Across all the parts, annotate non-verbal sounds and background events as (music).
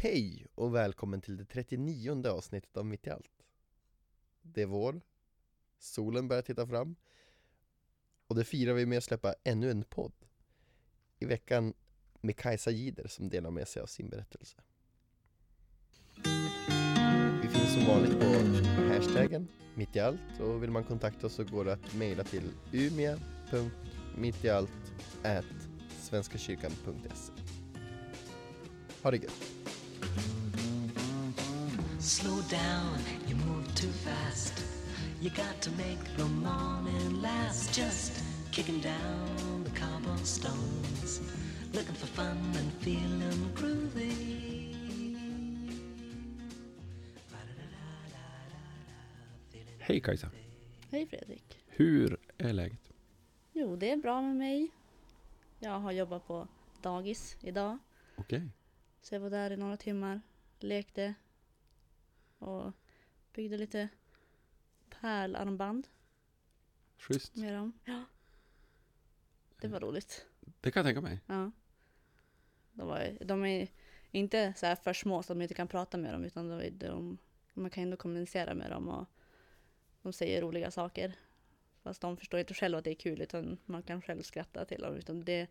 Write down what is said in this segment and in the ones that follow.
Hej och välkommen till det 39 avsnittet av Mitt i allt. Det är vår, solen börjar titta fram och det firar vi med att släppa ännu en podd. I veckan med Kajsa Gider som delar med sig av sin berättelse. Vi finns som vanligt på hashtaggen mitt i allt och vill man kontakta oss så går det att mejla till umia.mittiallt svenskakyrkan.se Ha det gött! Slow down, you move too fast. You got to make the morning last. Just kicking down the cobblestones, looking for fun and feeling groovy. Hej Kajsa! Hej Fredrik. Hur är läget? Jo, det är bra med mig. Jag har jobbat på dagis idag. Okej. Så jag var där i några timmar, lekte och byggde lite pärlarmband Schysst. med dem. Ja. Det var roligt. Det kan jag tänka mig. Ja. De, var, de är inte så här för små så att man inte kan prata med dem utan de, de, man kan ändå kommunicera med dem och de säger roliga saker. Fast de förstår inte själva att det är kul utan man kan själv skratta till dem. Utan det,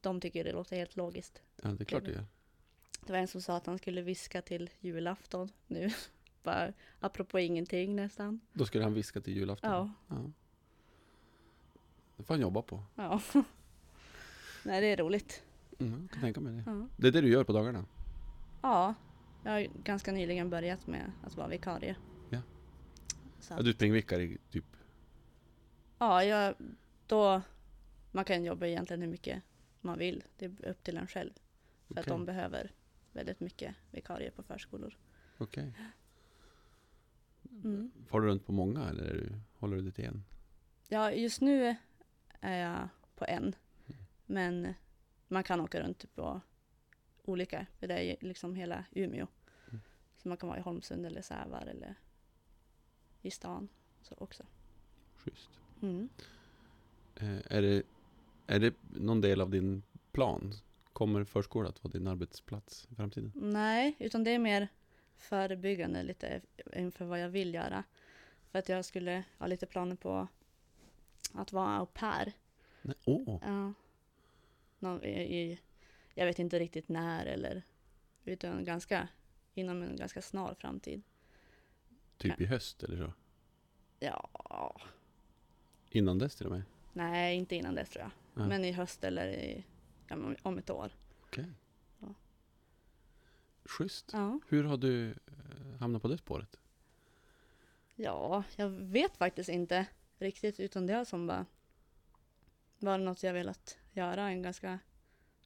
de tycker det låter helt logiskt. Ja, det är klart det gör. Det var en som sa att han skulle viska till julafton nu. (laughs) Bara apropå ingenting nästan. Då skulle han viska till julafton. Ja. ja. Det får han jobba på. ja. (laughs) Nej, det är roligt. Mm, jag kan tänka mig det. Ja. Det är det du gör på dagarna? ja, jag har ganska nyligen börjat med att vara vikarie. Ja. Så Ja, att, du springvickar i typ... ja, jag, då, man kan jobba egentligen hur mycket man vill. Det är upp till en själv. För att Okej. de behöver väldigt mycket vikarier på förskolor. Okej. Mm. Far du runt på många eller du, håller du dig till en? Ja, just nu är jag på en. Men man kan åka runt på olika. För det är liksom hela Umeå. Mm. Så man kan vara i Holmsund eller Sävar eller i stan så också. Schysst. Mm. Eh, är, det, är det någon del av din plan? Kommer förskola att vara din arbetsplats i framtiden? Nej, utan det är mer förebyggande lite inför vad jag vill göra. För att jag skulle ha lite planer på att vara au pair. Nej. Åh! Ja. Nå, i, i, jag vet inte riktigt när eller utan ganska inom en ganska snar framtid. Typ i höst eller så? Ja, Innan dess till och med? nej inte innan dess tror jag. Ja. Men i höst eller i, om ett år. Okej. Ja. Schysst. Ja. Hur har du eh, hamnat på det spåret? ja, jag vet faktiskt inte riktigt utan det har som bara varit något jag velat göra en ganska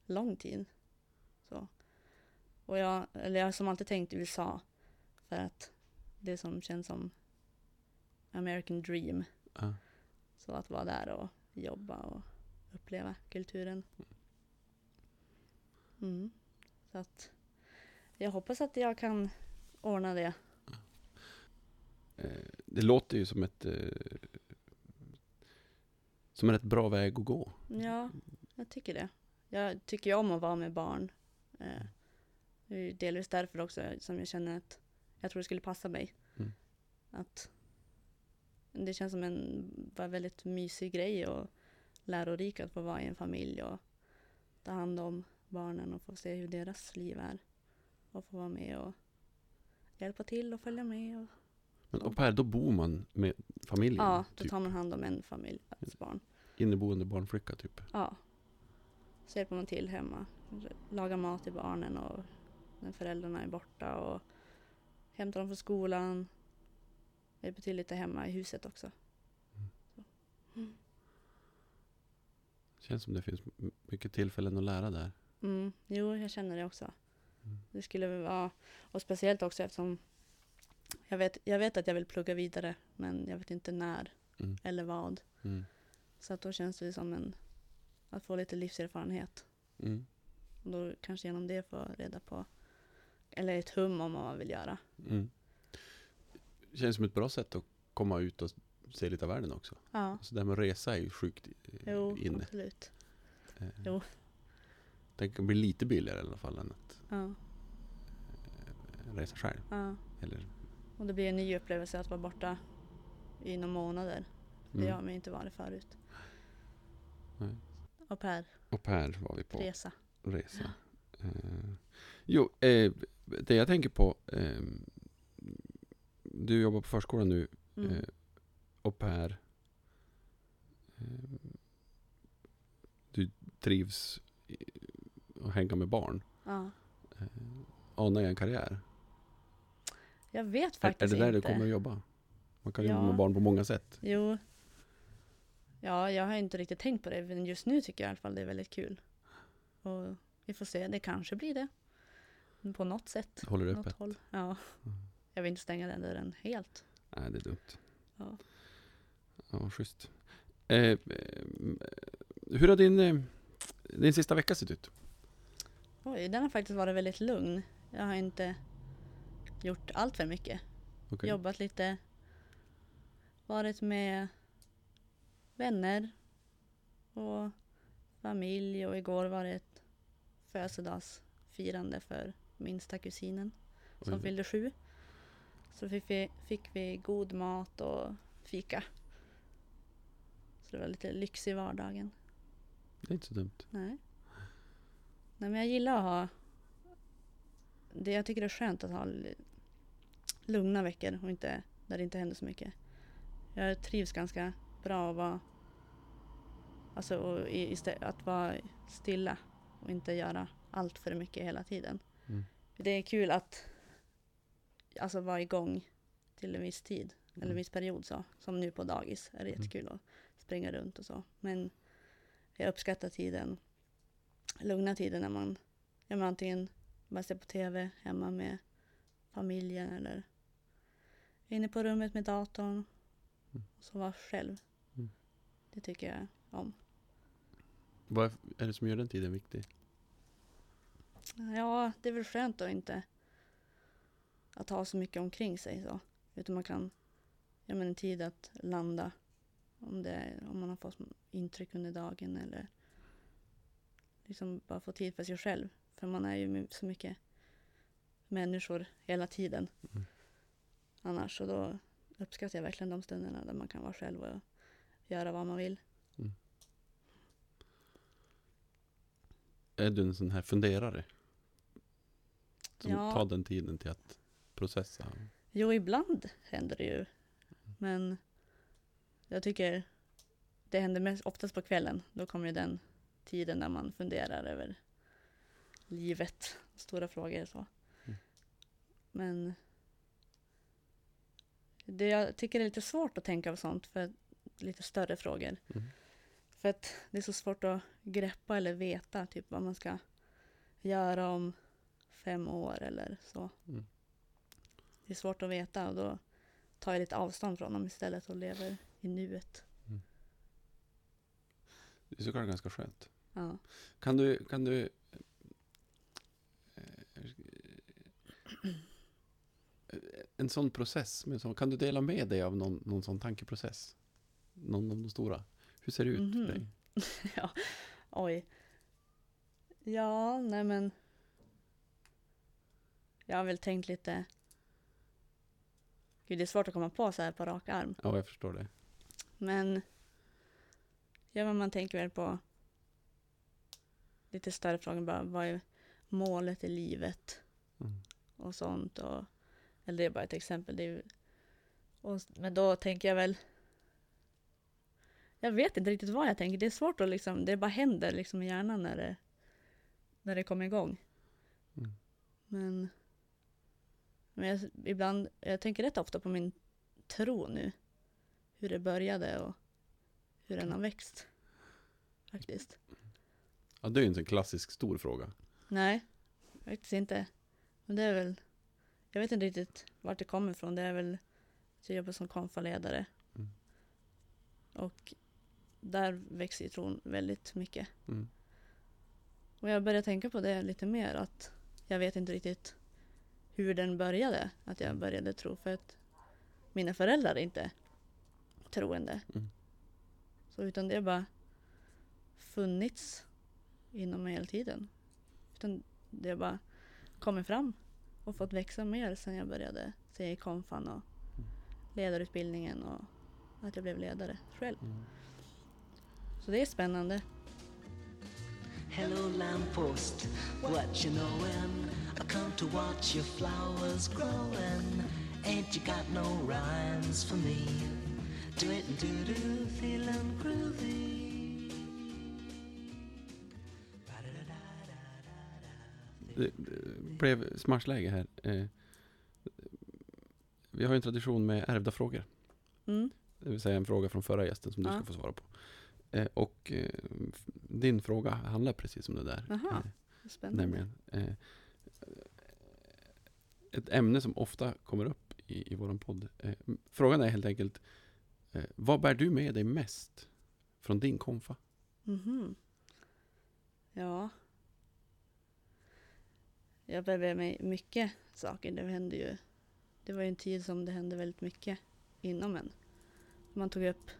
lång tid. Så. Och jag, eller jag har som alltid tänkt USA för att det som känns som American dream. Ja. Så att vara där och jobba och uppleva kulturen. Mm. Så att jag hoppas att jag kan ordna det. Eh, Det låter ju som ett eh, som en rätt bra väg att gå. Ja, jag tycker det. Jag tycker ju om att vara med barn. Eh, Det är delvis därför också som jag känner att jag tror det skulle passa mig. Mm. Att det känns som en väldigt mysig grej och lärorik att få vara i en familj och ta hand om barnen och få se hur deras liv är. Och få vara med och hjälpa till och följa med. Och, Men au pair, då bor man med familjen? ja, då typ. tar man hand om en familjs barn. Inneboende barnflicka typ? Ja. Så hjälper man till hemma. Lagar mat till barnen och när föräldrarna är borta och hämtar dem från skolan. Hjälper till lite hemma i huset också. Känns som det finns mycket tillfällen att lära där. Mm, jo, jag känner det också. Mm. Det skulle vara, och speciellt också eftersom jag vet, jag vet att jag vill plugga vidare men jag vet inte när Mm. eller vad. Mm. Så att då känns det som en, att få lite livserfarenhet. Mm. Och då kanske genom det få reda på, eller ett hum om vad man vill göra. Mm. Känns som ett bra sätt att komma ut och se lite av världen också. Ja, Alltså det här med att resa är ju sjukt eh, jo, inne. absolut. Eh, Jo. Det kan bli lite billigare i alla fall än att Ja. resa själv. Ja. Eller, Och det blir en ny upplevelse att vara borta i några månader. Det mm. har man ju inte varit förut. Nej. Au pair, Och Per var vi på resa. resa. Eh, jo, eh, det jag tänker på. Eh, du jobbar på förskolan nu. Mm. Eh, och Per. Eh, du trivs att hänga med barn. Ja. Eh, anar jag en karriär? Jag vet Är, är faktiskt det där inte. du kommer att jobba? Man kan Ja. jobba med barn på många sätt. Jo. Ja, jag har inte riktigt tänkt på det, men just nu tycker jag i alla fall det är väldigt kul. Och vi får se, det kanske blir det. På något sätt. Håller det öppet? håll. Ja. Mm. Jag vill inte stänga den dörren helt. Nej, det är dumt. Ja. Ja, schysst. Eh, eh, hur har din, eh, din sista vecka sett ut? Oj, den har faktiskt varit väldigt lugn. Jag har inte gjort allt för mycket. Okej. Jobbat lite. Varit med vänner och familj och igår var det ett födelsedagsfirande för minsta kusinen som Oj. fyllde sju. Så fick vi, fick vi god mat och fika. Så det var lite lyx i vardagen. Det är inte så dumt. Nej. Nej men jag gillar att ha det, Jag tycker det är skönt att ha lugna veckor och inte där det inte händer så mycket. Jag trivs ganska bra att vara Alltså och i- istä- att vara stilla och inte göra allt för mycket hela tiden. Mm. Det är kul att alltså vara igång till en viss tid eller en Mm. viss period så. Som nu på dagis är det Mm. jättekul att springa runt och så. Men jag uppskattar tiden, lugna tiden när man, ja, men antingen bara ser på tv hemma med familjen eller inne på rummet med datorn. Mm. Och så vara själv. Mm. Det tycker jag om. Vad är- är det som gör den tiden viktig? Ja, det är väl skönt att inte att ha så mycket omkring sig så. Utan man kan, ja men en tid att landa om, det, om man har fått intryck under dagen eller liksom bara få tid för sig själv. För man är ju med så mycket människor hela tiden. Mm. Annars och då uppskattar jag verkligen de stunderna där man kan vara själv och göra vad man vill. Är du en sån här funderare? Som Ja. tar den tiden till att processa? Jo, ibland händer det ju. Men jag tycker det händer mest, oftast på kvällen. Då kommer ju den tiden när man funderar över livet, stora frågor och så. Mm. Men det jag tycker är lite svårt att tänka på sånt för lite större frågor. Mm. För att det är så svårt att greppa eller veta typ vad man ska göra om fem år eller så. Mm. Det är svårt att veta och då tar jag lite avstånd från dem istället och lever i nuet. Det är såklart ganska skönt. Ja. Kan du, kan du eh, en sån process, sån, kan du dela med dig av någon, någon sån tankeprocess? Någon av de stora? Hur ser det ut Mhm. för dig? (laughs) ja, oj. Ja, nej men. Jag har väl tänkt lite. Gud, det är svårt att komma på så här på rak arm. Ja, jag förstår det. Men. Ja, men man tänker väl på. Lite större frågor bara. Vad är målet i livet? Mm. och sånt. Och, eller det är bara ett exempel. Det är, och, men då tänker jag väl... Jag vet inte riktigt vad jag tänker. Det är svårt att liksom, det bara händer liksom i hjärnan när det, när det kommer igång. Mm. Men, men jag, ibland, jag tänker rätt ofta på min tro nu. Hur det började och hur den har växt. Faktiskt. Ja, det är ju en sån klassisk stor fråga. Nej, faktiskt inte. Men det är väl, jag vet inte riktigt vart det kommer ifrån. Det är väl att jag jobbar som konfaledare. Mm. Och där växer ju tron väldigt mycket. Mm. Och jag börjar tänka på det lite mer att jag vet inte riktigt hur den började. Att jag började tro för att mina föräldrar är inte troende. Mm. Så utan det har bara funnits inom mig hela tiden. Utan det har bara kommit fram och fått växa mer sen jag började se i konfan och ledarutbildningen och att jag blev ledare själv. Mm. Så det är spännande. Hello, lamppost, what you knowin'? I come to watch your flowers growing. Ain't you got no rhymes for me? Do it and do do, feeling groovy. Det blev smashläge här. Eh, Vi har ju en tradition med ärvda frågor. Mm. Det vill säga en fråga från förra gästen som du Ja. ska få svara på. Eh, Och eh, din fråga handlar precis om det där. Jaha. Eh, Spännande. Nämligen. Eh, ett ämne som ofta kommer upp i, i våran podd. Eh, frågan är helt enkelt. Eh, vad bär du med dig mest från din konfa? Mhm. Ja. Jag bär med mig mycket saker. Det hände ju. Det var ju en tid som det hände väldigt mycket inom en. Man tog upp.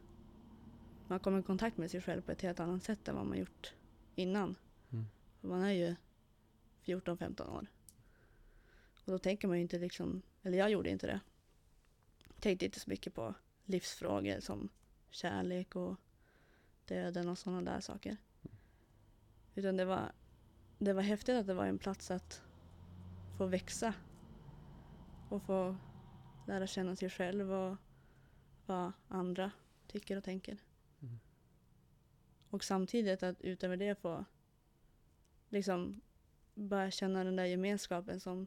Man kom i kontakt med sig själv på ett helt annat sätt än vad man gjort innan. Mm. Man är ju 14-15 år. Och då tänker man ju inte liksom, eller jag gjorde inte det. Tänkte inte så mycket på livsfrågor som kärlek och döden och sådana där saker. Utan det var, det var häftigt att det var en plats att få växa. Och få lära känna sig själv och vad andra tycker och tänker. Mm. Och samtidigt att utöver det få liksom börja känna den där gemenskapen som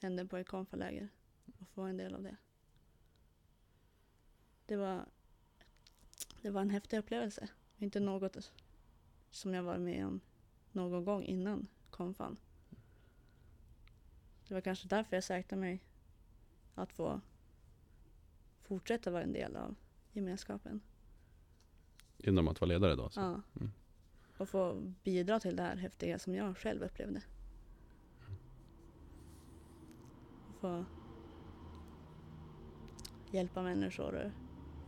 hände på ett konfaläger. Och få en del av det. Det var, det var en häftig upplevelse. Inte något som jag var med om någon gång innan konfan. Det var kanske därför jag säkrade mig att få fortsätta vara en del av gemenskapen. Genom att vara ledare då? alltså? Ja. Mm. Och få bidra till det här häftiga som jag själv upplevde. Och få hjälpa människor.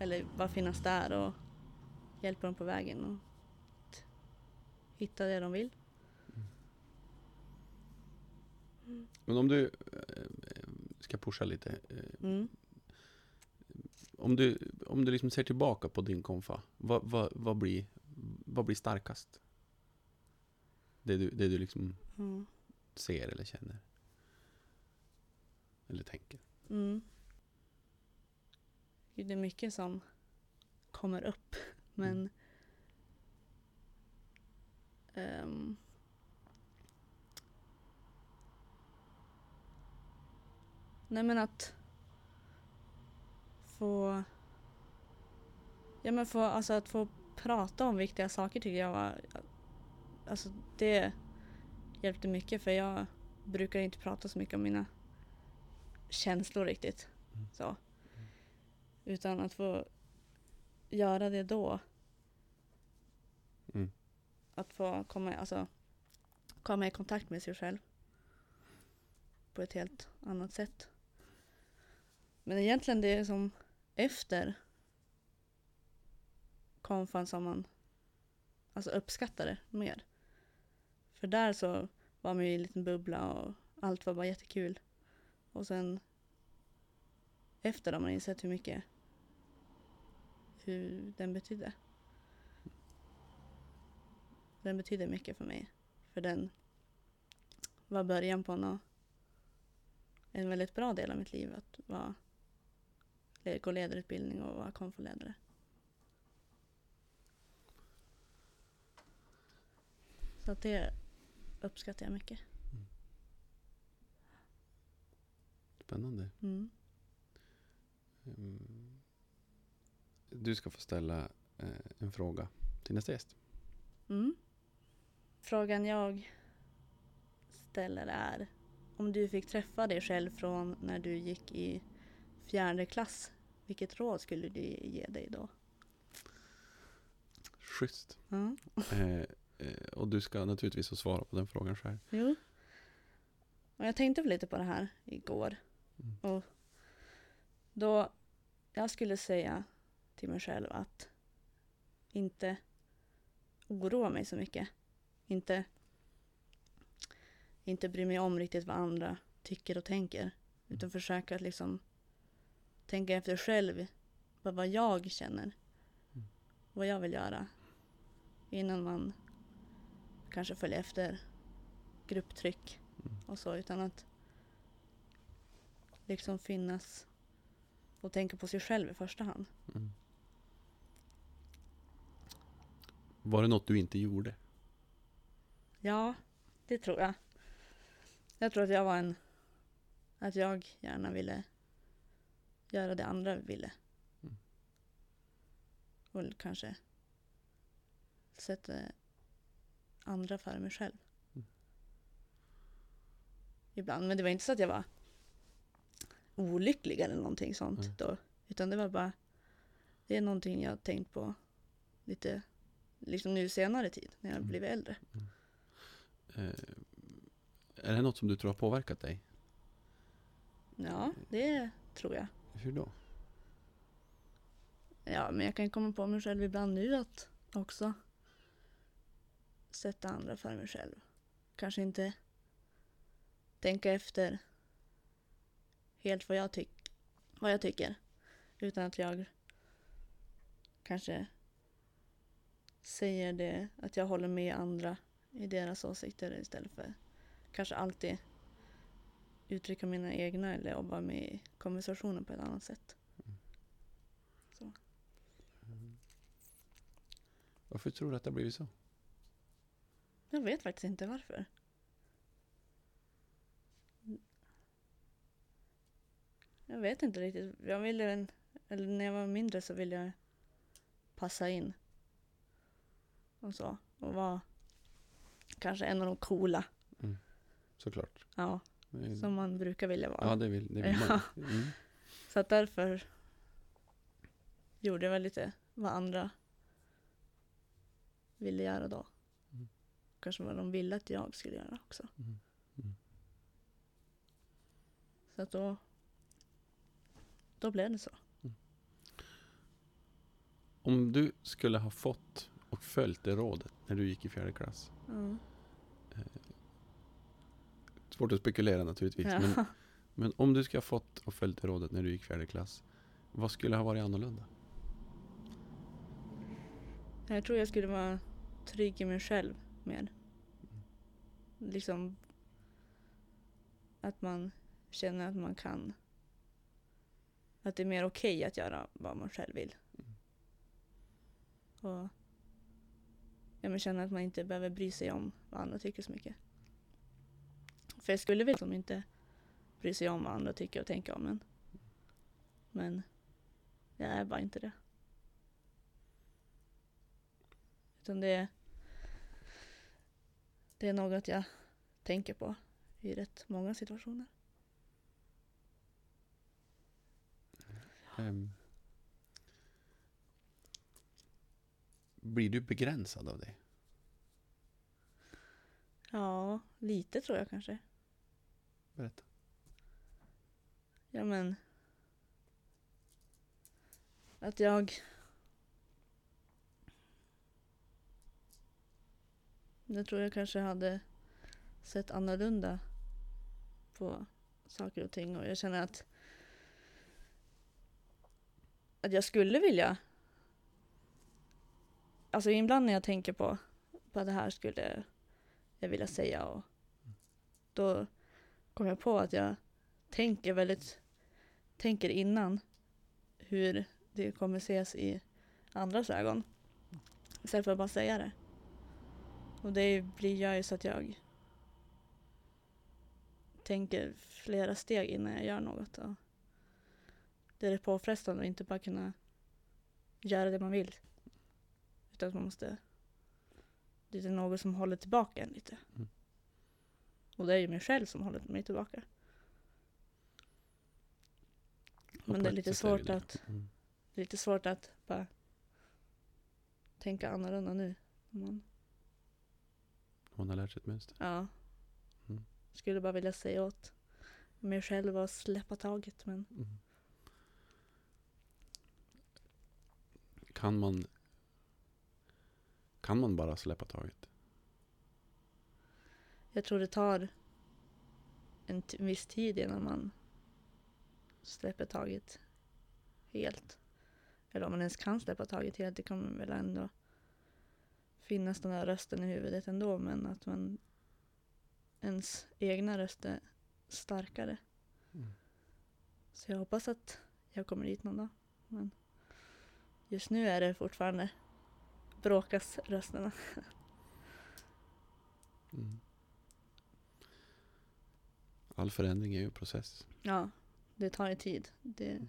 Eller bara finnas där och hjälpa dem på vägen. Och hitta det de vill. Men om du eh, ska pusha lite. eh, Mm. Om du, om du liksom ser tillbaka på din konfa, vad, vad, vad, blir, vad blir starkast? Det du, det du liksom Mm. ser eller känner? Eller tänker? Det är mycket som kommer upp. (laughs) Men ehm, Nej men att få Ja men få, alltså att få prata om viktiga saker tycker jag var Alltså det hjälpte mycket för jag brukar inte prata så mycket om mina känslor riktigt. Mm. Så. Utan att få göra det då. Mm. Att få komma, alltså, komma i kontakt med sig själv. På ett helt annat sätt. Men egentligen det som efter konfan som man alltså uppskattar det mer. För där så var man ju i en liten bubbla och allt var bara jättekul. Och sen efter har man insett hur mycket hur den betydde. Den betydde mycket för mig. För den var början på nå en väldigt bra del av mitt liv. Att vara, gå ledarutbildning och vara konfoledare. Så att det uppskattar jag mycket. Spännande. Mm. Mm. Du ska få ställa eh, en fråga till nästa gäst. Mm. Frågan jag ställer är om du fick träffa dig själv från när du gick i fjärde klass, vilket råd skulle du ge dig då? Schysst. Ja. Eh, eh, och du ska naturligtvis få svara på den frågan själv. Jo. Och jag tänkte lite på det här igår. Mm. Och då jag skulle säga till mig själv att inte oroa mig så mycket. Inte, inte bry mig om riktigt vad andra tycker och tänker. Utan försöka att liksom tänka efter själv vad, vad jag känner. Mm. Vad jag vill göra. Innan man kanske följer efter grupptryck Mm. och så. Utan att liksom finnas och tänka på sig själv i första hand. Mm. Var det något du inte gjorde? Ja, det tror jag. Jag tror att jag var en... Att jag gärna ville göra det andra ville. Mm. Och kanske sätta andra före mig själv. Mm. Ibland, men det var inte så att jag var olycklig eller någonting sånt Nej. då. Utan det var bara, det är någonting jag har tänkt på lite, liksom nu senare tid, när jag Mm. blivit äldre. Eh, är det något som du tror har påverkat dig? Ja, det tror jag. Hur då? Ja, men jag kan komma på mig själv ibland nu att också sätta andra för mig själv. Kanske inte tänka efter helt vad jag, tyck vad jag tycker. Utan att jag kanske säger det, att jag håller med andra i deras åsikter istället för kanske alltid uttrycka mina egna eller jobba med konversationen på ett annat sätt. Varför tror du att det har blivit så? Jag vet faktiskt inte varför. Jag vet inte riktigt. Jag ville, en- eller när jag var mindre så ville jag passa in. Och så. Och vara kanske en av de coola. Såklart. Ja, Men- som man brukar vilja vara. Ja, det vill, det vill man. Mm. Så att därför gjorde jag väl lite vad andra ville göra då. Mm. Kanske vad de ville att jag skulle göra också. Mm. Mm. Så att då, då blev det så. Om du skulle ha fått och följt det rådet när du gick i fjärde klass. Ja. Svårt att spekulera naturligtvis. Men, Ja. (laughs) men om du skulle ha fått och följt det rådet när du gick i fjärde klass. Vad skulle ha varit annorlunda? Jag tror jag skulle vara trygg i mig själv mer. Liksom att man känner att man kan. Att det är mer okej att göra vad man själv vill. Och ja, men känna att man inte behöver bry sig om vad andra tycker så mycket. För jag skulle vilja att de inte bryr sig om vad andra tycker och tänker om en. Men jag är bara inte det. Utan det, det är något jag tänker på i rätt många situationer. Ehm, blir du begränsad av det? Ja, lite tror jag kanske. Berätta. Ja men. Att jag. Jag tror jag kanske hade sett annorlunda på saker och ting och jag känner att att jag skulle vilja alltså ibland när jag tänker på vad det här skulle jag vilja säga och då kom jag på att jag tänker väldigt tänker innan hur det kommer ses i andras ögon. Istället för att bara säga det. Och det blir gör ju så att jag tänker flera steg innan jag gör något. Och det är påfrestande att inte bara kunna göra det man vill. Utan att man måste... Det är något som håller tillbaka en lite. Mm. Och det är ju mig själv som håller mig tillbaka. Men det är lite svårt det. att Mm. det är lite svårt att bara tänka annorlunda nu. Man, Hon har lärt sig ett mönster. ja. Mm. Skulle bara vilja säga åt mig själv att släppa taget men Kan man Kan man bara släppa taget? jag tror det tar en t- viss tid innan man släpper taget helt. Eller om man ens kan släppa taget helt, det kommer väl ändå finnas den här rösten i huvudet ändå, men att man ens egna röst är starkare. Mm. Så jag hoppas att jag kommer dit någon dag. Men just nu är det fortfarande bråkas rösterna. Mm. All förändring är ju en process. Ja, det tar ju tid. Det,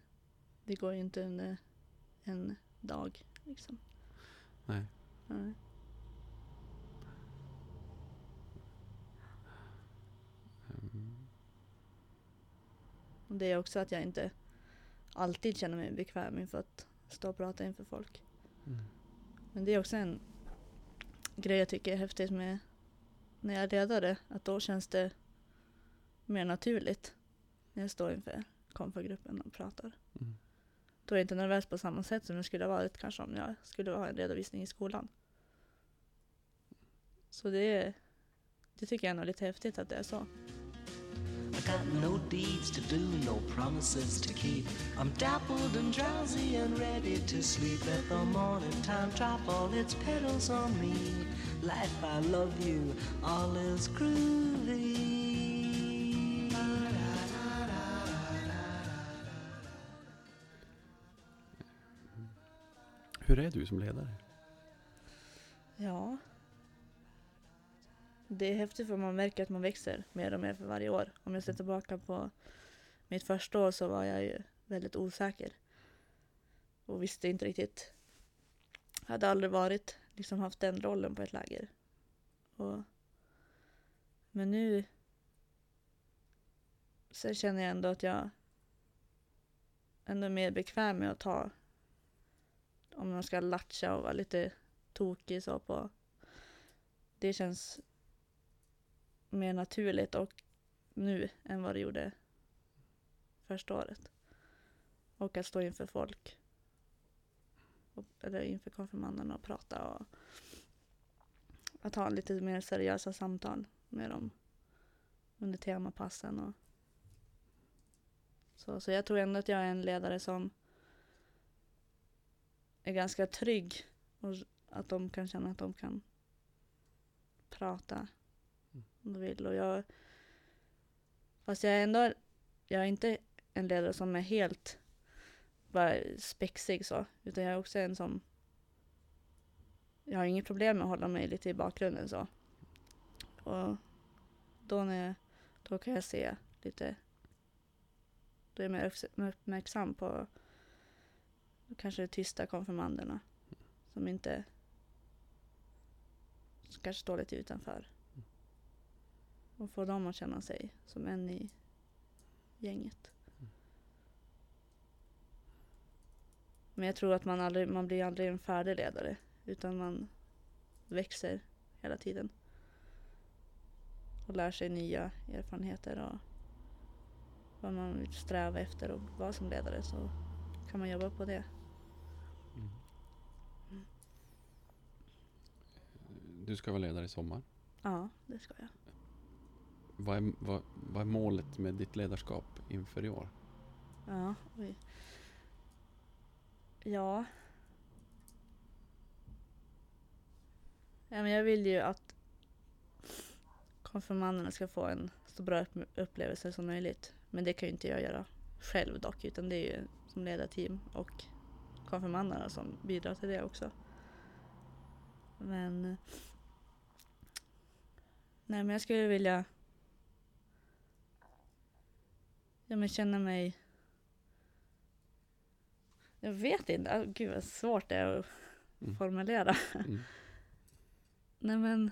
det går ju inte under en dag liksom. Nej. Mm. Det är också att jag inte alltid känner mig bekväm inför att stå och prata inför folk. Mm. Men det är också en grej jag tycker är häftigt med när jag är ledare, att då känns det mer naturligt när jag står inför konfagruppen och pratar. Mm. Då är jag inte nervös på samma sätt som jag skulle ha varit kanske om jag skulle ha en redovisning i skolan. Så det, det tycker jag är lite häftigt att det är så. I got no deeds to do, no promises to keep. I'm dappled and drowsy and ready to sleep. Let the morning time drop all its petals on me. Life, I love you, all is groovy. Hur är du som ledare? Ja. Det är häftigt för man märker att man växer mer och mer för varje år. Om jag ser tillbaka på mitt första år så var jag ju väldigt osäker. Och visste inte riktigt. Jag hade aldrig varit, liksom haft den rollen på ett läger. Och, men nu så känner jag ändå att jag ändå är mer bekväm med att ta om man ska latcha och vara lite tokig så på. Det känns mer naturligt och nu än vad det gjorde första året. Och att stå inför folk. Och, eller inför konfirmanderna och prata och att ha lite mer seriösa samtal med dem under temapassen och så. Så jag tror ändå att jag är en ledare som är ganska trygg och att de kan känna att de kan prata om de vill. Och jag, fast jag är ändå, jag är inte en ledare som är helt bara spexig så, utan jag är också en som jag har inget problem med att hålla mig lite i bakgrunden så. Och då när jag, då kan jag se lite, då är jag mer uppmärksam på kanske de tysta konfirmanderna som inte som kanske står lite utanför. Och få dem att känna sig som en i gänget. Men jag tror att man, aldrig, man blir aldrig en färdig ledare utan man växer hela tiden. Och lär sig nya erfarenheter och vad man vill sträva efter och vara som ledare så kan man jobba på det. Du ska vara ledare i sommar. Ja, det ska jag. Vad är, vad, vad är målet med ditt ledarskap inför i år? Ja, oj. Ja. ja men jag vill ju att konfirmanderna ska få en så bra upplevelse som möjligt. Men det kan ju inte jag göra själv dock, utan det är ju som ledarteam och konfirmanderna som bidrar till det också. Men... Nej, men jag skulle vilja... Ja, men känna mig... Jag vet inte. Ah, Gud vad svårt det är att Mm. formulera. Mm. (laughs) Nej men...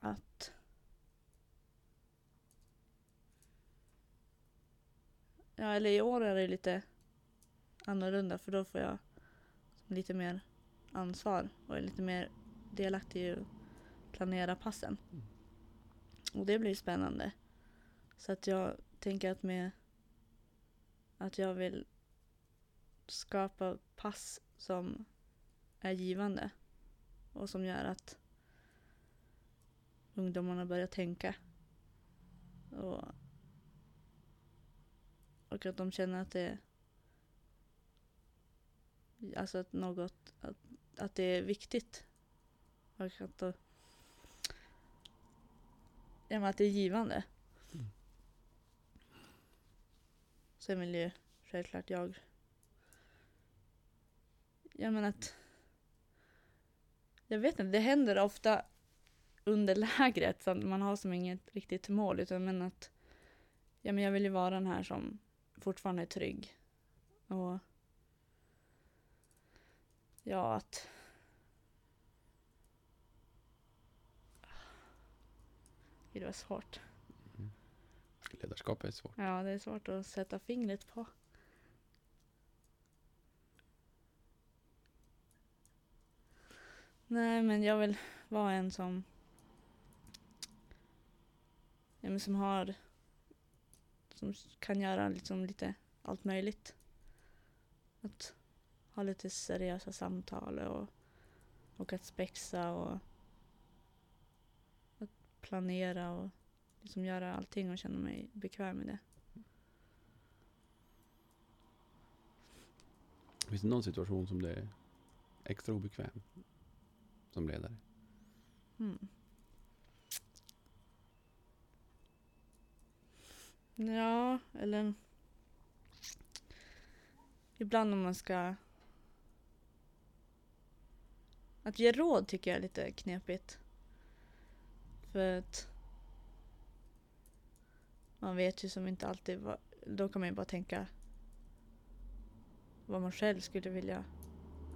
Att... Ja, eller i år är det lite annorlunda för då får jag lite mer ansvar och är lite mer delaktig i att planera passen. Mm. Och det blir spännande. Så att jag tänker att med att jag vill skapa pass som är givande och som gör att ungdomarna börjar tänka. Och, och att de känner att det Alltså att något, att, att det är viktigt. Och att, genom att det är givande. Mm. Sen vill ju självklart jag Jag menar att Jag vet inte, det händer ofta under lägret så att man har som inget riktigt mål utan men att Ja men jag vill ju vara den här som fortfarande är trygg. Och Ja att det var svårt. Ledarskap är svårt. Ja, det är svårt att sätta fingret på. Nej, men jag vill vara en som ja, men som har som kan göra liksom lite allt möjligt. Att ha lite seriösa samtal och, och att spexa och planera och liksom göra allting och känna mig bekväm med det. Finns det någon situation som det är extra obekväm som ledare? Mm. Ja, eller ibland om man ska att ge råd tycker jag är lite knepigt. För att man vet ju som inte alltid vad, då kan man ju bara tänka vad man själv skulle vilja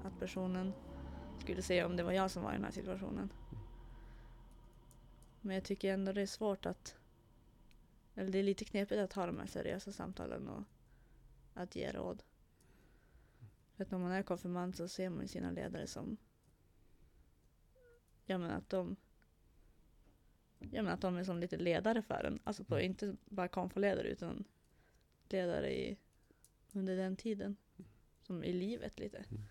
att personen skulle säga om det var jag som var i den här situationen. Men jag tycker ändå det är svårt att eller det är lite knepigt att ha de här seriösa samtalen och att ge råd. För att när man är konfirmand så ser man ju sina ledare som Ja men att de Ja men att de är som lite ledare för en. Alltså på, inte bara konfaledare utan ledare i under den tiden. Som i livet lite. Mm.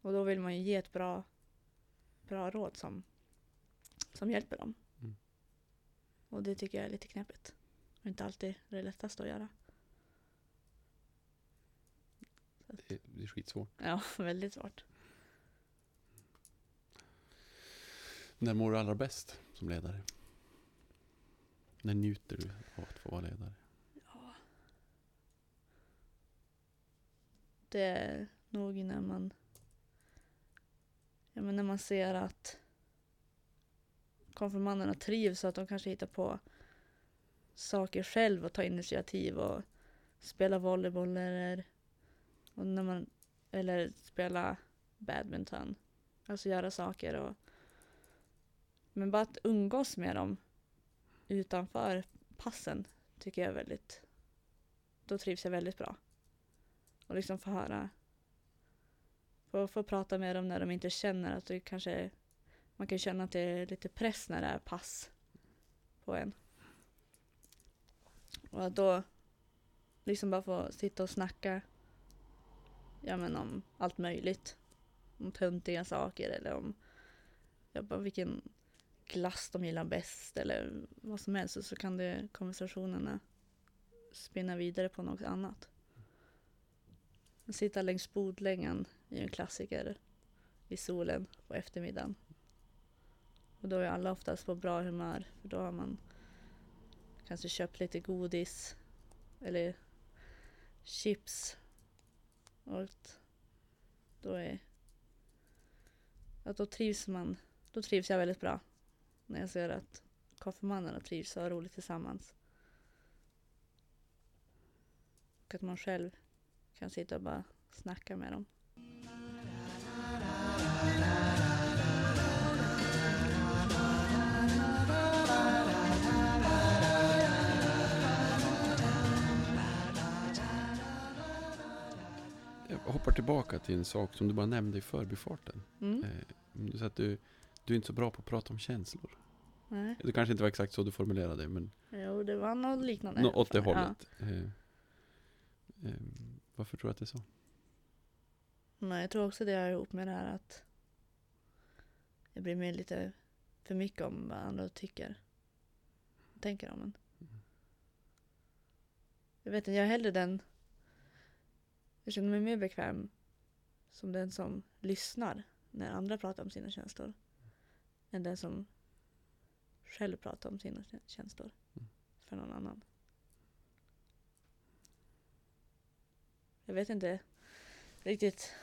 Och då vill man ju ge ett bra bra råd som som hjälper dem. Mm. Och det tycker jag är lite knepigt. Och inte alltid det lättaste att göra. Det, det är skitsvårt. Ja, (laughs) väldigt svårt. När mår du allra bäst som ledare? När njuter du av att få vara ledare? Det är nog när man ja, men när man ser att konfirmanderna trivs och att de kanske hittar på saker själv och tar initiativ och spela volleyboll eller, och när man, eller spela badminton. Alltså göra saker och men bara att umgås med dem utanför passen tycker jag är väldigt då trivs jag väldigt bra. Och liksom få höra få, få prata med dem när de inte känner att det kanske man kan känna att det är lite press när det är pass på en. Och att då liksom bara få sitta och snacka ja men om allt möjligt. Om töntiga saker eller om jag bara vilken glass de gillar bäst eller vad som helst. Så kan det konversationerna spinna vidare på något annat. Sitta längs bordlängan är en klassiker i solen på eftermiddagen. Och då är alla oftast på bra humör för då har man kanske köpt lite godis eller chips. Och då är att då trivs man, då trivs jag väldigt bra. När jag ser att konfirmanderna trivs och har roligt tillsammans. Och att man själv kan sitta och bara snacka med dem. Jag hoppar tillbaka till en sak som du bara nämnde i förbifarten. Mm. Eh, Du sa att du, du är inte så bra på att prata om känslor. Nej. Det kanske inte var exakt så du formulerade det, men Jo, det var något liknande. nå- åt det fall. Ja. hållet. Eh, eh, varför tror du att det är så? Men jag tror också det har ihop med det här att jag blir mer lite för mycket om vad andra tycker. Tänker om en. Jag vet inte, jag är hellre den... Jag känner mig mer bekväm som den som lyssnar när andra pratar om sina känslor. Än den som själv pratar om sina kä- känslor Mm. för någon annan. Jag vet inte riktigt.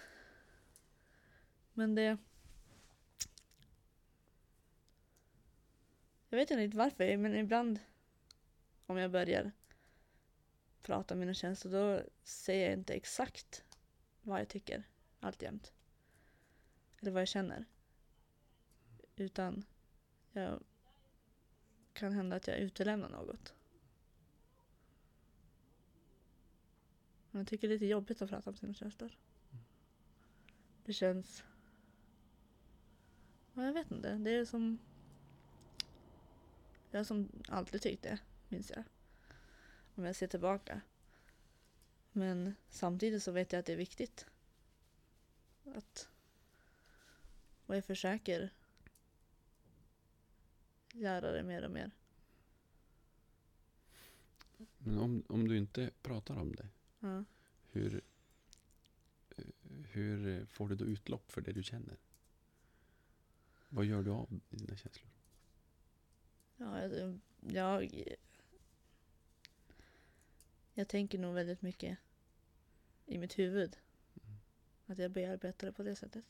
Men det... Jag vet inte riktigt varför, men ibland om jag börjar prata om mina känslor då säger jag inte exakt vad jag tycker alltjämt. Eller vad jag känner. Utan jag kan hända att jag utelämnar något. Men jag tycker det är lite jobbigt att prata om sina känslor. Det känns... Ja, jag vet inte. Det är som... Jag har som alltid tyckt det, minns jag. Om jag ser tillbaka. Men samtidigt så vet jag att det är viktigt. Att... Och jag försöker göra det mer och mer. Men om, om du inte pratar om det, Ja. hur, hur får du då utlopp för det du känner? Vad gör du av dina känslor? Ja, jag, jag... Jag tänker nog väldigt mycket i mitt huvud. Att jag bearbetar det på det sättet.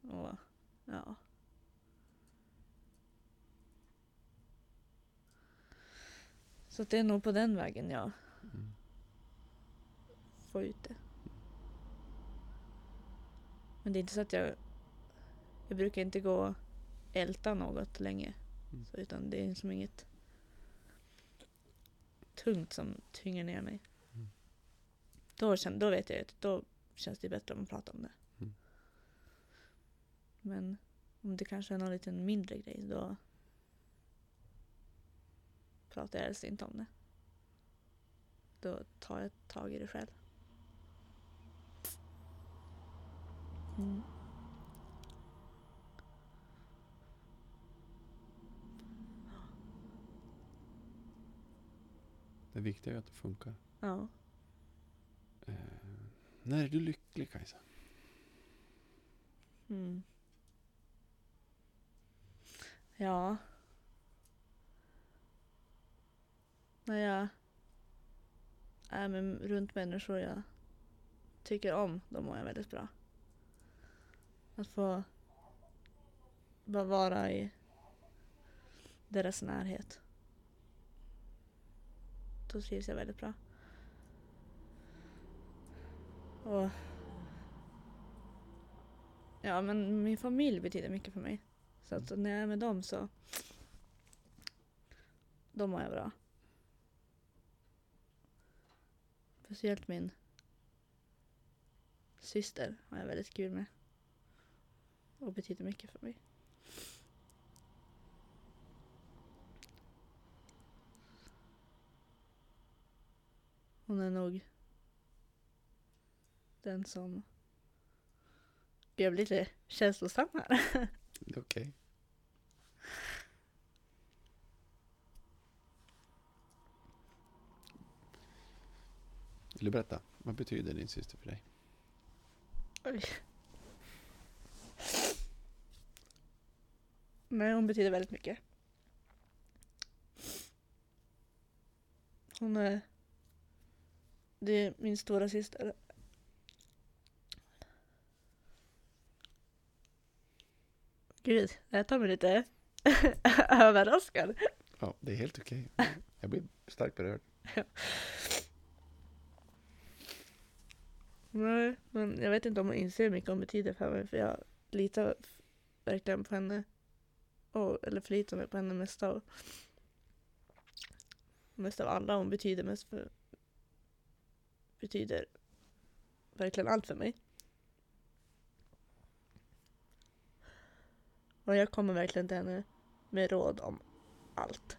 Och ja. Så det är nog på den vägen jag Mm. får ut det. Men det är inte så att jag... Jag brukar inte gå och älta något länge. Mm. Så, utan det är som inget tungt som tynger ner mig. Mm. Då, känner, då vet jag att då känns det bättre om man pratar om det. Mm. Men om det kanske är någon liten mindre grej då pratar jag helst inte om det. Då tar jag tag i det själv. Mm. Det viktiga är att det funkar. Ja. Eh, när är du lycklig Kajsa? Mm. Ja. När jag är med, runt människor jag tycker om, då mår jag väldigt bra. Att få bara vara i deras närhet. Då trivs jag väldigt bra. Och Ja, men min familj betyder mycket för mig. Så att när jag är med dem så då mår jag bra. Speciellt min syster har jag väldigt kul med. Och betyder mycket för mig. Hon är nog den som jag blir lite känslosam här. (laughs) Okej. Okay. Vill du berätta? Vad betyder din syster för dig? Oj. Men hon betyder väldigt mycket. Hon är... Det är min stora syster. Gud, jag tar mig lite (laughs) överraskad. Ja, det är helt okej. Jag blir starkt berörd. Nej, men jag vet inte om hon inser hur mycket hon betyder för mig. För jag litar verkligen på henne. Och, eller förlitar mig på henne mest av, mest av alla. Hon betyder mest för... Betyder verkligen allt för mig. Och jag kommer verkligen till henne med råd om allt.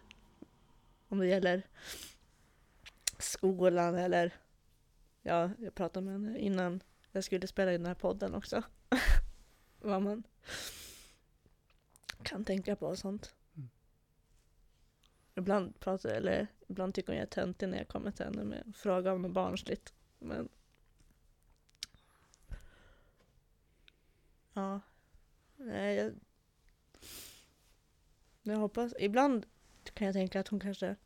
Om det gäller skolan eller Ja, jag pratade med henne innan jag skulle spela in den här podden också. (laughs) Vad man kan tänka på och sånt. Mm. Ibland pratar eller ibland tycker hon jag är töntig när jag kommer till henne med fråga om något barnsligt. Men Ja. Nej, jag... Jag hoppas... Ibland kan jag tänka att hon kanske...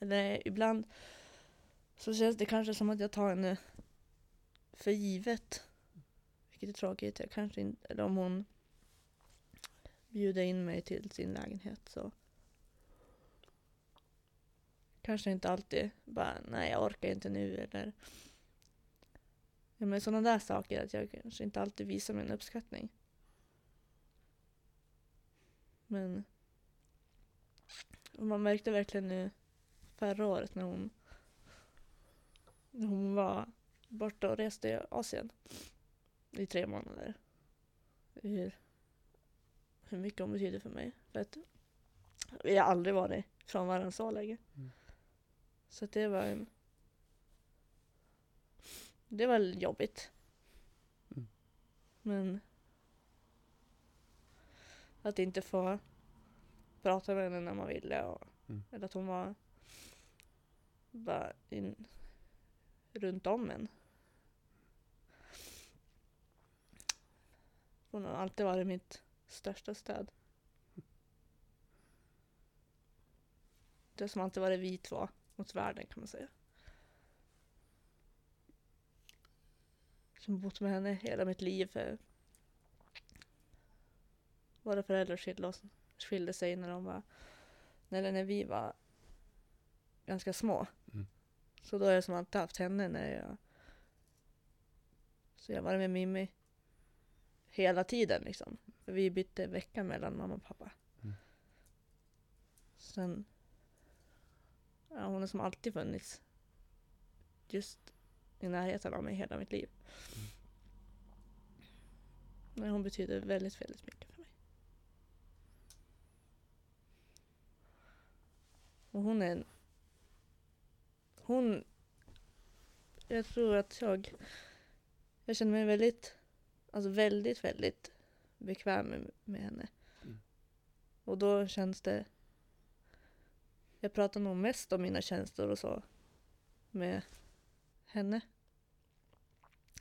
Eller ibland så känns det kanske som att jag tar henne för givet. Vilket är tråkigt. Jag kanske inte... Eller om hon bjuder in mig till sin lägenhet så kanske inte alltid bara nej jag orkar inte nu eller Ja, men sådana där saker, att jag kanske inte alltid visar min uppskattning. Men och man märkte verkligen nu förra året när hon, när hon var borta och reste i Asien i tre månader. Hur, hur mycket hon betyder för mig. För att vi har aldrig varit från varandra så länge. Mm. Så det var en det var jobbigt. Mm. Men att inte få prata med henne när man ville. Och, Mm. Eller att hon var bara in, runt om en. Hon har alltid varit mitt största stöd. Det som alltid varit vi två mot världen kan man säga. Som bott med henne hela mitt liv. För våra föräldrar skilde, oss, skilde sig när de var, eller när vi var ganska små. Mm. Så då har jag som alltid haft henne när jag så jag varit med Mimmi hela tiden liksom. För vi bytte vecka mellan mamma och pappa. Mm. Sen, ja, hon har som alltid funnits just i närheten av mig hela mitt liv. Men hon betyder väldigt, väldigt mycket för mig. Och hon är en... Hon... Jag tror att jag... Jag känner mig väldigt, alltså väldigt, väldigt bekväm med, med henne. Mm. Och då känns det... Jag pratar nog mest om mina känslor och så med henne.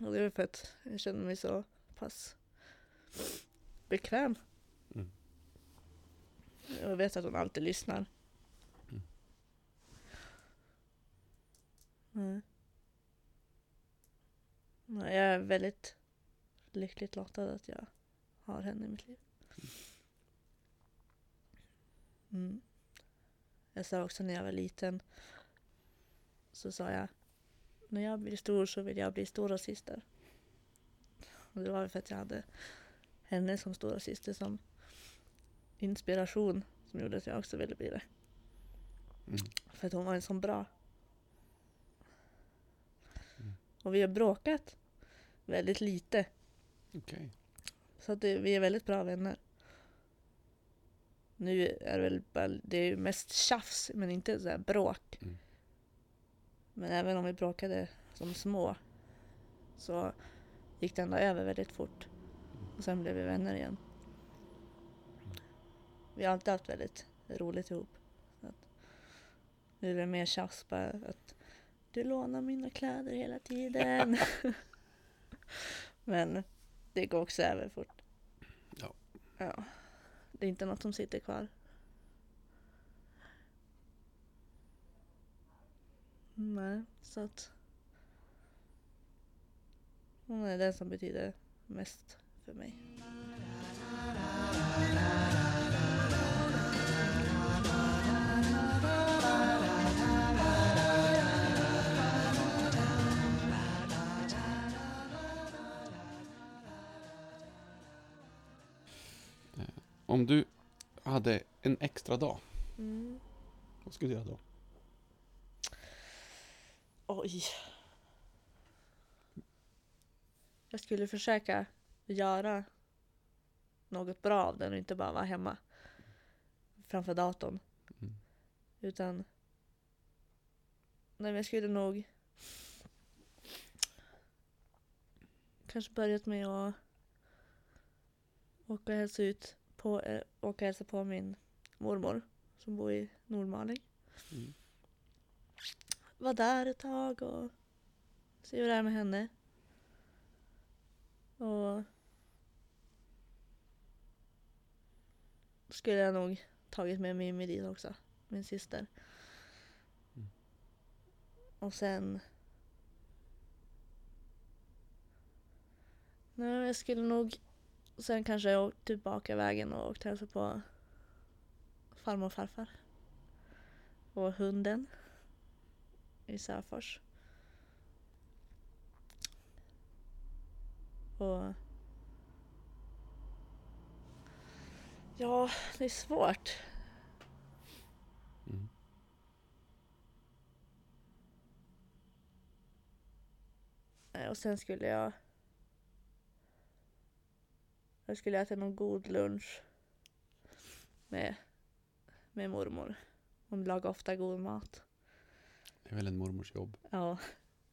Och det är för att jag känner mig så pass bekväm. Mm. Jag vet att hon alltid lyssnar. Mm. Nej, Jag är väldigt lyckligt lottad att jag har henne i mitt liv. Mm. Jag sa också när jag var liten så sa jag när jag blir stor så vill jag bli stora syster. Och det var för att jag hade henne som stora syster som inspiration som gjorde att jag också ville bli det. Mm. För att hon var en sån bra. Mm. Och vi har bråkat väldigt lite. Okej. Så att det, vi är väldigt bra vänner. Nu är det väl bara, det är mest tjafs men inte så bråk. Mm. Men även om vi bråkade som små så gick det ändå över väldigt fort. Och sen blev vi vänner igen. Vi har alltid haft väldigt roligt ihop. Nu är det mer tjafs bara att du lånar mina kläder hela tiden. (laughs) Men det går också över fort. Ja. Ja. Det är inte något som sitter kvar. Nej, så att hon är den som betyder mest för mig. Om du hade en extra dag, Mm. vad skulle du göra då? Oj. Jag skulle försöka göra något bra av den och inte bara vara hemma framför datorn. Mm. Utan nej, men jag skulle nog kanske börjat med att åka och hälsa ut på, äh, åka och hälsa på min mormor som bor i Nordmaling. Mm. Var där ett tag och se hur det är med henne. Och skulle jag nog tagit med Mimmi dit också, min syster. Mm. Och sen... Nej, jag skulle nog sen kanske jag åkt tillbaka vägen och åkt hälsa på farmor och farfar. Och hunden i Säfors. Och... Ja, det är svårt. Mm. Eh, Och sen skulle jag... Jag skulle äta någon god lunch med, med mormor. Hon lagar ofta god mat. Det är väl en mormors jobb. Ja,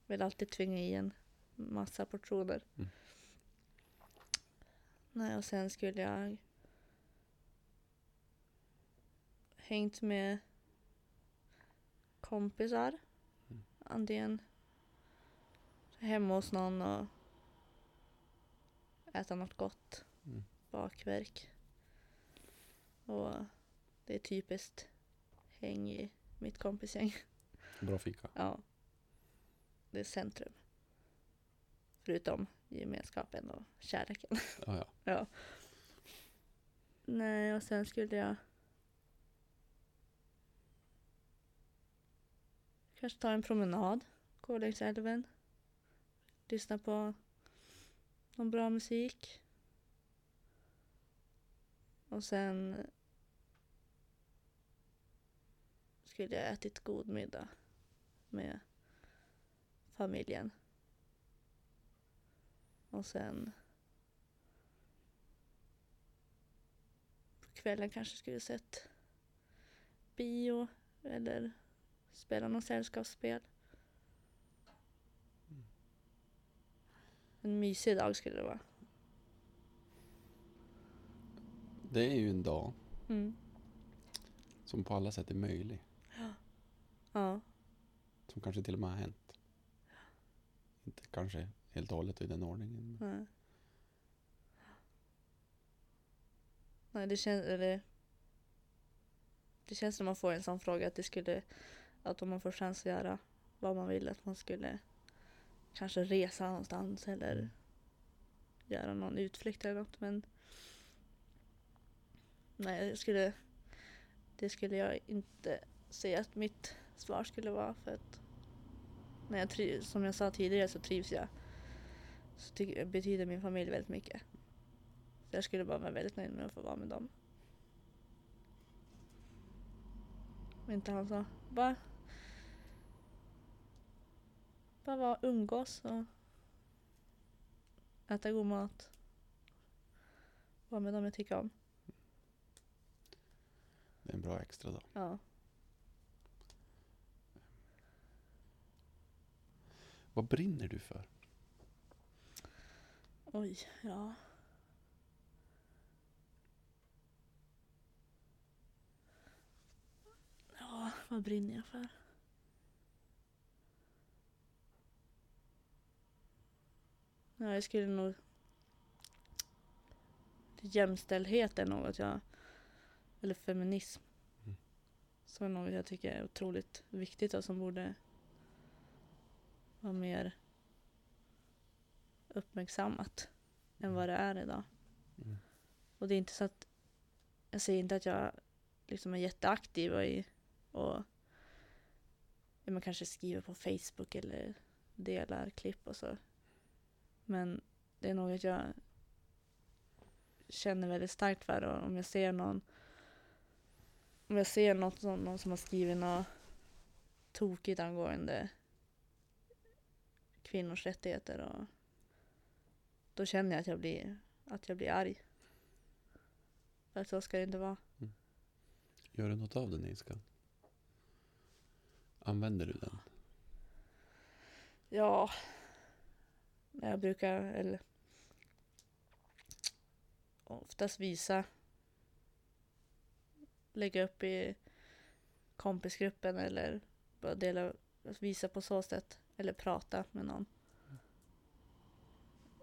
vill alltid tvinga i en massa portioner. Mm. Nej, och sen skulle jag hängt med kompisar. Mm. Antingen hemma hos någon och äta något gott. Bakverk. Och det är typiskt häng i mitt kompisgäng. Bra fika. Ja. Det är centrum. Förutom gemenskapen och kärleken. Ja, ja. (laughs) ja. Nej, och sen skulle jag kanske ta en promenad, gå längs älven, lyssna på någon bra musik. Och sen skulle jag ätit god middag med familjen. Och sen på kvällen kanske skulle sett bio eller spela något sällskapsspel. En mysig dag skulle det vara. Det är ju en dag Mm. som på alla sätt är möjlig. Ja. Som kanske till och med har hänt. Inte kanske helt och hållet i den ordningen. Men Nej. Nej, det känns... Eller, det känns när man får en sån fråga att det skulle... Att om man får chans att göra vad man vill, att man skulle kanske resa någonstans eller Mm. göra någon utflykt eller något. Men nej, det skulle, det skulle jag inte säga att mitt svar skulle vara. För att när jag triv, som jag sa tidigare så trivs jag. Så tycker, betyder min familj väldigt mycket. Så jag skulle bara vara väldigt nöjd med att få vara med dem. Om inte han sa, bara bara vara umgås och äta god mat. Vara med dem jag tycker om det är en bra extra dag. Ja. Vad brinner du för? Oj, ja. Ja, vad brinner jag för? Ja, jag skulle nog... Jämställdhet är något jag... Eller feminism. Mm. Som är något jag tycker är otroligt viktigt och som borde vara mer uppmärksammat än vad det är idag. Mm. Och det är inte så att jag säger inte att jag liksom är jätteaktiv och, i, och man kanske skriver på Facebook eller delar klipp och så. Men det är något jag känner väldigt starkt för och om jag ser någon om jag ser något som, någon som har skrivit något tokigt angående kvinnors rättigheter och då känner jag att jag blir, att jag blir arg. För att så ska det inte vara. Gör du något av den ilskan? Använder du den? Ja, jag brukar, eller oftast visa, lägga upp i kompisgruppen eller bara dela, alltså visa på så sätt. Eller prata med någon.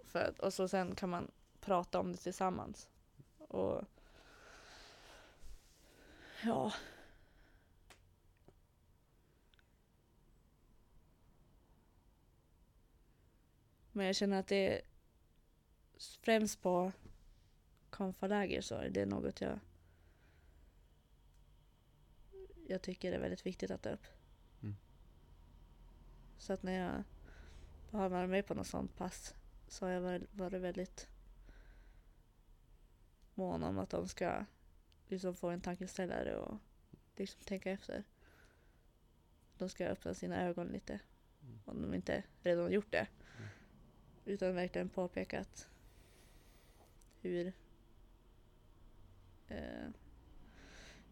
För, och så sen kan man prata om det tillsammans. Och ja. Men jag känner att det är främst på konfaläger så är det något jag jag tycker är väldigt viktigt att ta upp. Mm. Så att när jag har varit med på något sånt pass så har jag varit, varit väldigt mån om att de ska liksom få en tankeställare och liksom tänka efter. De ska öppna sina ögon lite Mm. om de inte redan har gjort det. Mm. Utan verkligen påpekat hur eh,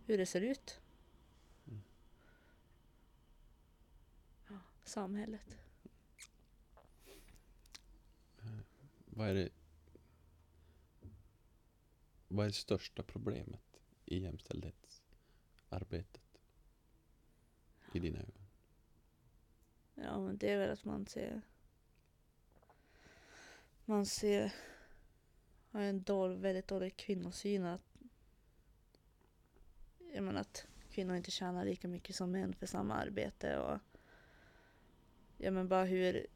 hur det ser ut. Mm. Ja, samhället. Vad är det Vad är det största problemet i jämställdhetsarbetet? I dina ögon? Ja, men det är väl att man ser... Man ser... Har en dålig, väldigt dålig kvinnosyn. Att, jag menar att kvinnor inte tjänar lika mycket som män för samma arbete. Och, ja, men bara hur,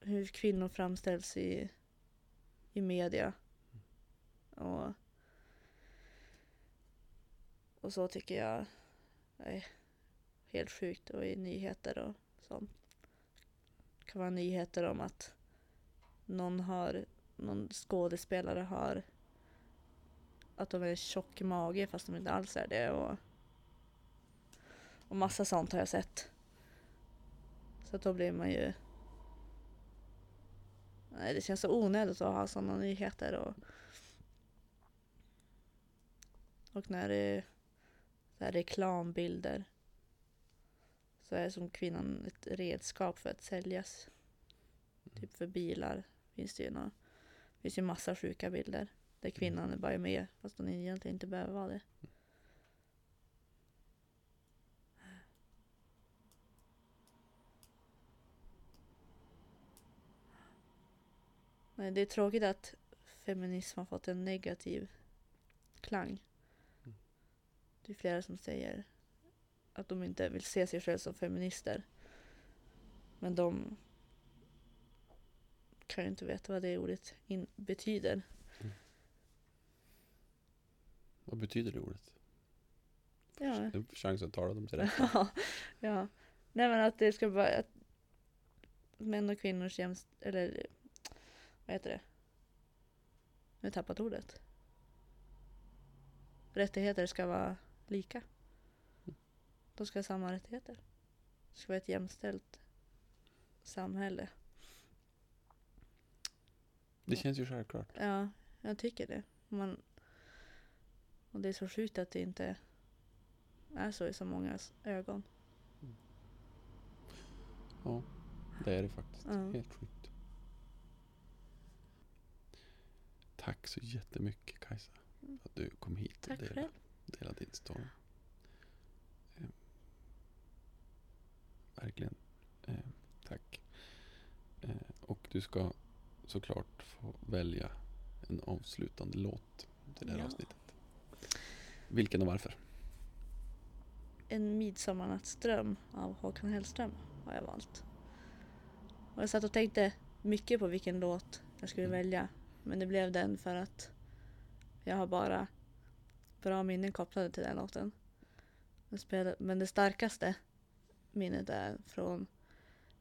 hur kvinnor framställs i, i media. Och, och så tycker jag är helt sjukt och i nyheter och sånt. Det kan vara nyheter om att någon har, någon skådespelare har att de är en tjock i mage fast de inte alls är det och, och massa sånt har jag sett. Så då blir man ju Nej, det känns så onödigt att ha sådana nyheter och och när det är så reklambilder så är som kvinnan ett redskap för att säljas. Typ för bilar finns det ju några, finns ju massa sjuka bilder. Där kvinnan är bara med fast hon egentligen inte behöver vara det. Det är tråkigt att feminism har fått en negativ klang. Mm. Det är flera som säger att de inte vill se sig själva som feminister. Men de kan ju inte veta vad det ordet betyder. Vad betyder det ordet? Ja. En chans att tala dem till rätt. (laughs) ja. ja. Nej men att det ska vara att män och kvinnors jämst... Eller vad heter det? Nu har jag tappat ordet. Rättigheter ska vara lika. De ska ha samma rättigheter. Det ska vara ett jämställt samhälle. Det känns ju självklart. Ja, jag tycker det. Man, och det är så sjukt att det inte är så i så mångas ögon. Ja, det är det faktiskt. Ja. Helt sjukt. Tack så jättemycket Kajsa. För att du kom hit och delade, delade din story. Eh, verkligen. Eh, tack. Eh, och du ska såklart få välja en avslutande låt till det här Ja. avsnittet. Vilken och varför? En midsommarnattsdröm av Håkan Hellström har jag valt. Och jag satt och tänkte mycket på vilken låt jag skulle Mm. välja. Men det blev den för att jag har bara bra minnen kopplade till den låten. Men det starkaste minnet är från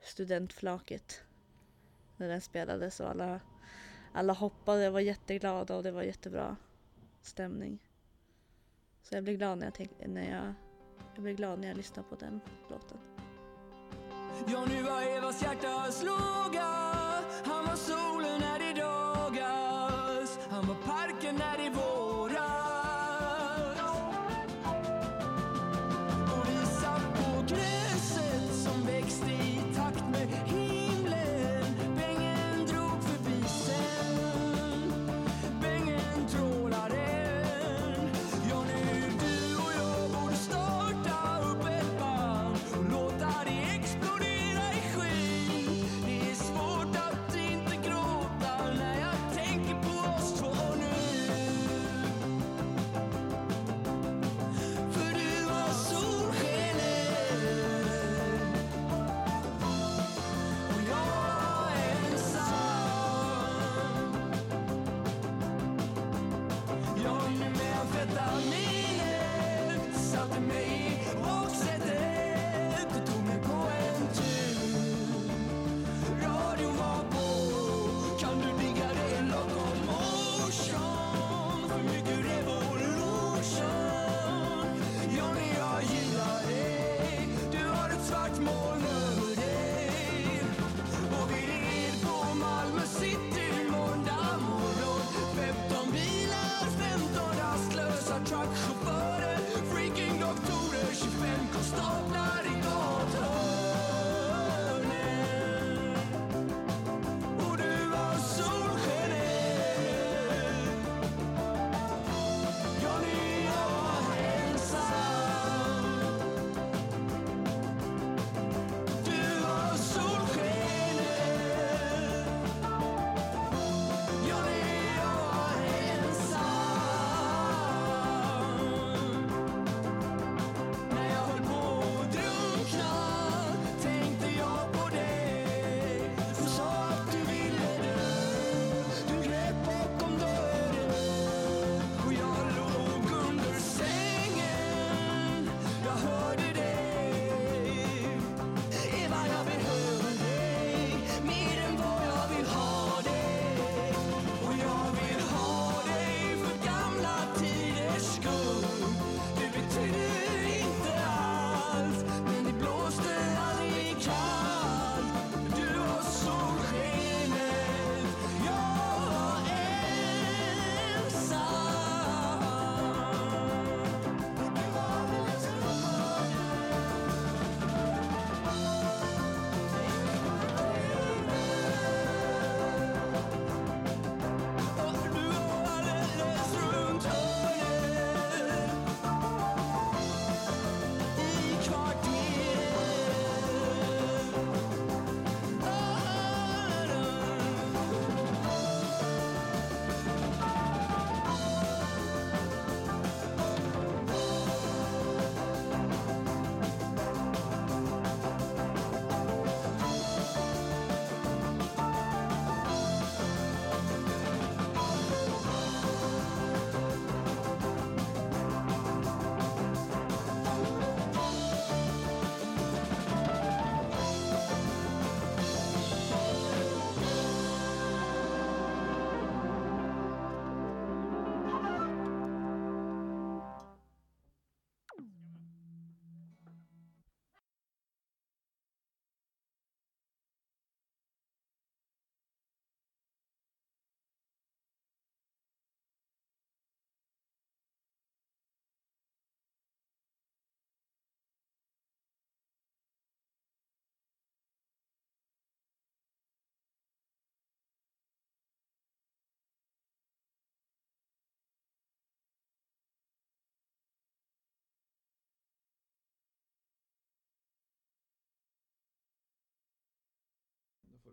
studentflaket. När den spelades och alla, alla hoppade och var jätteglada och det var jättebra stämning. Så jag blir glad när jag, tänk, när jag, jag blir glad när jag lyssnar på den låten. Ja, nu var Evas hjärta sloga. Han var så var parken när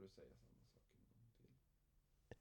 du säga så.